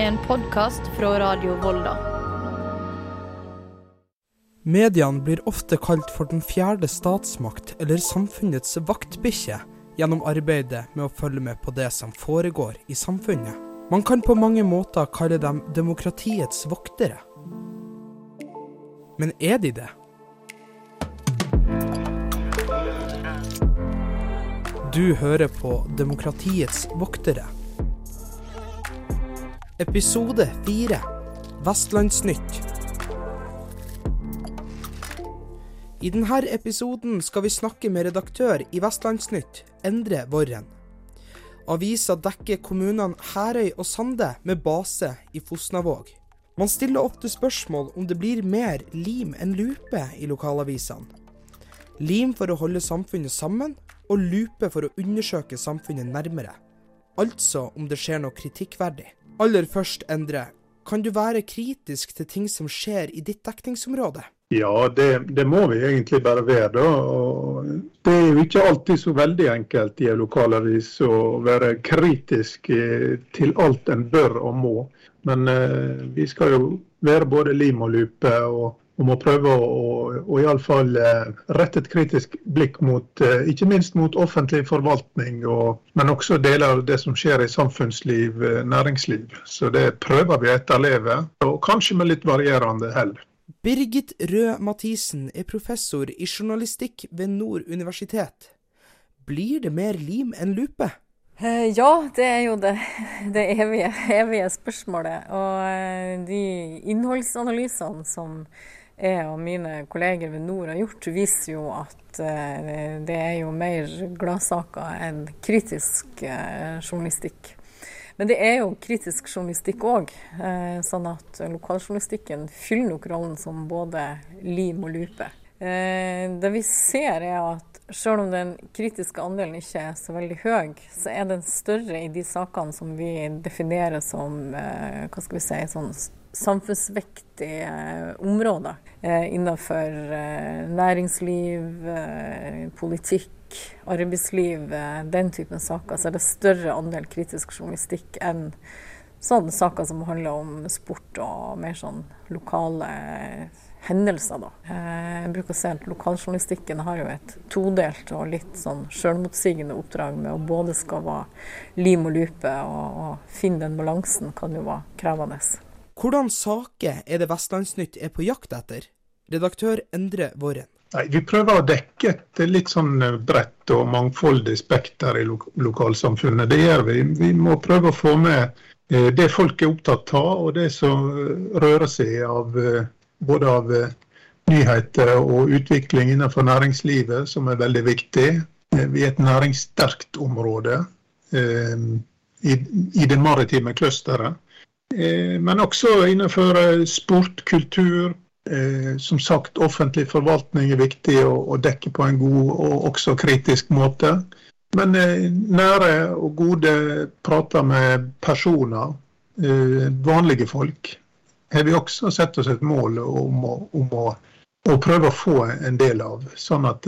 En podkast fra Radio Volda. Mediene blir ofte kalt for den fjerde statsmakt eller samfunnets vaktbikkje gjennom arbeidet med å følge med på det som foregår i samfunnet. Man kan på mange måter kalle dem demokratiets voktere. Men er de det? Du hører på Demokratiets voktere. Episode 4 Vestlandsnytt. I denne episoden skal vi snakke med redaktør i Vestlandsnytt, Endre Vorren. Avisa dekker kommunene Herøy og Sande med base i Fosnavåg. Man stiller ofte spørsmål om det blir mer lim enn lupe i lokalavisene. Lim for å holde samfunnet sammen, og lupe for å undersøke samfunnet nærmere. Altså om det skjer noe kritikkverdig. Aller først, Endre, kan du være kritisk til ting som skjer i ditt dekningsområde? Ja, det, det, må vi egentlig bare være. da. Og det er jo ikke alltid så veldig enkelt i en lokalavis å være kritisk til alt en bør og må. Men eh, vi skal jo være både lim og lupe. og om å prøve å, å iallfall eh, rette et kritisk blikk mot, eh, ikke minst mot offentlig forvaltning, og, men også deler av det som skjer i samfunnsliv, eh, næringsliv. Så det prøver vi å etterleve, og kanskje med litt varierende hell. Birgit Røe Mathisen er professor i journalistikk ved Nord universitet. Blir det mer lim enn lupe? Ja, det er jo det, det evige, evige, spørsmålet. Og de innholdsanalysene som jeg og mine kolleger ved Nord har gjort, viser jo at eh, det er jo mer gladsaker enn kritisk eh, journalistikk. Men det er jo kritisk journalistikk òg, eh, sånn at lokaljournalistikken fyller nok rollen som både lim og lupe. Det vi ser er at selv om den kritiske andelen ikke er så veldig høy, så er den større i de sakene som vi definerer som hva skal vi si, sånn samfunnsvektige områder eh, innenfor eh, næringsliv, eh, politikk, arbeidsliv, eh, den typen saker, så er det større andel kritisk journalistikk enn sånne saker som handler om sport og mer sånn lokale hendelser. Da. Eh, jeg bruker å si at Lokaljournalistikken har jo et todelt og litt sånn selvmotsigende oppdrag med å både skal være lim og lupe, og, og finne den balansen kan jo være krevende. Hvordan saker er det Vestlandsnytt er på jakt etter? Redaktør Endre Våren. Nei, Vi prøver å dekke et litt sånn eh, bredt og mangfoldig spekter i lo lokalsamfunnet. Det gjør vi. Vi må prøve å få med eh, det folk er opptatt av, og det som rører seg av eh, både av nyheter og utvikling innenfor næringslivet, som er veldig viktig. Vi er et næringssterkt område i, i det maritime clusteret. Eh, men også innenfor eh, sport, kultur. Eh, som sagt, offentlig forvaltning er viktig å, dekke på en god og også kritisk måte. Men nære og gode prater med personer, vanlige folk, har vi også sett oss et mål om å, om å, å prøve å få en del av. Sånn at,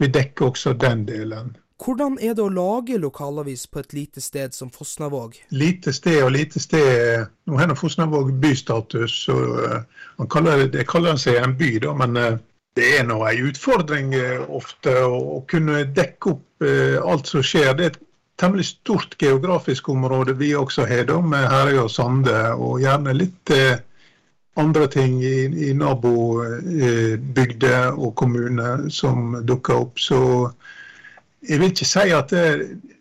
vi dekker også den delen. Hvordan er det å lage lokalavis på et lite sted som Fosnavåg? Lite sted og lite sted Nå har Fosnavåg bystatus. og uh, kaller, Det kaller seg en by, da, men uh, det er nå en utfordring uh, ofte å, kunne dekke opp alt som skjer. Det er et temmelig stort geografisk område vi også har, da, med Herøy og Sande, og gjerne litt andre ting i, i nabobygder og kommuner som dukker opp. så jeg vil ikke si at det,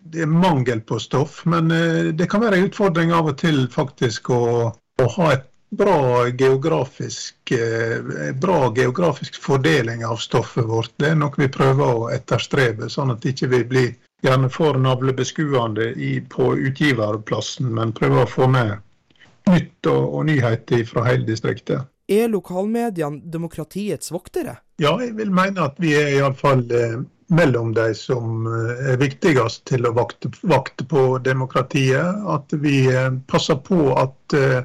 det er mangel på stoff, men eh, det kan være en utfordring av og til faktisk å, å ha et bra geografisk, eh, bra geografisk fordeling av stoffet vårt. Det er noe vi prøver å etterstrebe, sånn at ikke vi ikke blir gjerne for navlebeskuende på utgiverplassen, men prøver å få med nytt og, og nyheter fra hele distriktet. Er lokalmediene demokratiets voktere? Ja, jeg vil mene at vi er iallfall eh, mellom de som eh, er viktigst til å vakte, vakte på demokratiet. At vi eh, passer på at uh,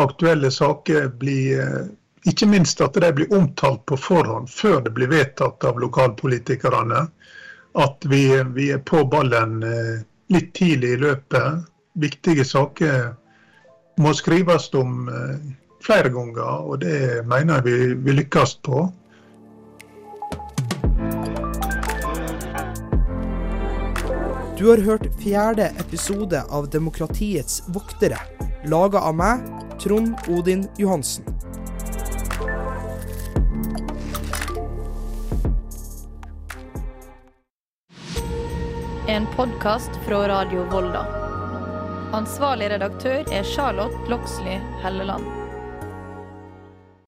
aktuelle saker blir Ikke minst at de blir omtalt på forhånd, før det blir vedtatt av lokalpolitikerne. At vi, vi er på ballen litt tidlig i løpet. Viktige saker må skrives om eh, flere ganger, og det mener jeg vi, vi lykkes på. Du har hørt fjerde episode av Demokratiets voktere, laga av meg, Trond Odin Johansen. En podkast fra Radio Volda. Ansvarlig redaktør er Charlotte Loxley Helleland.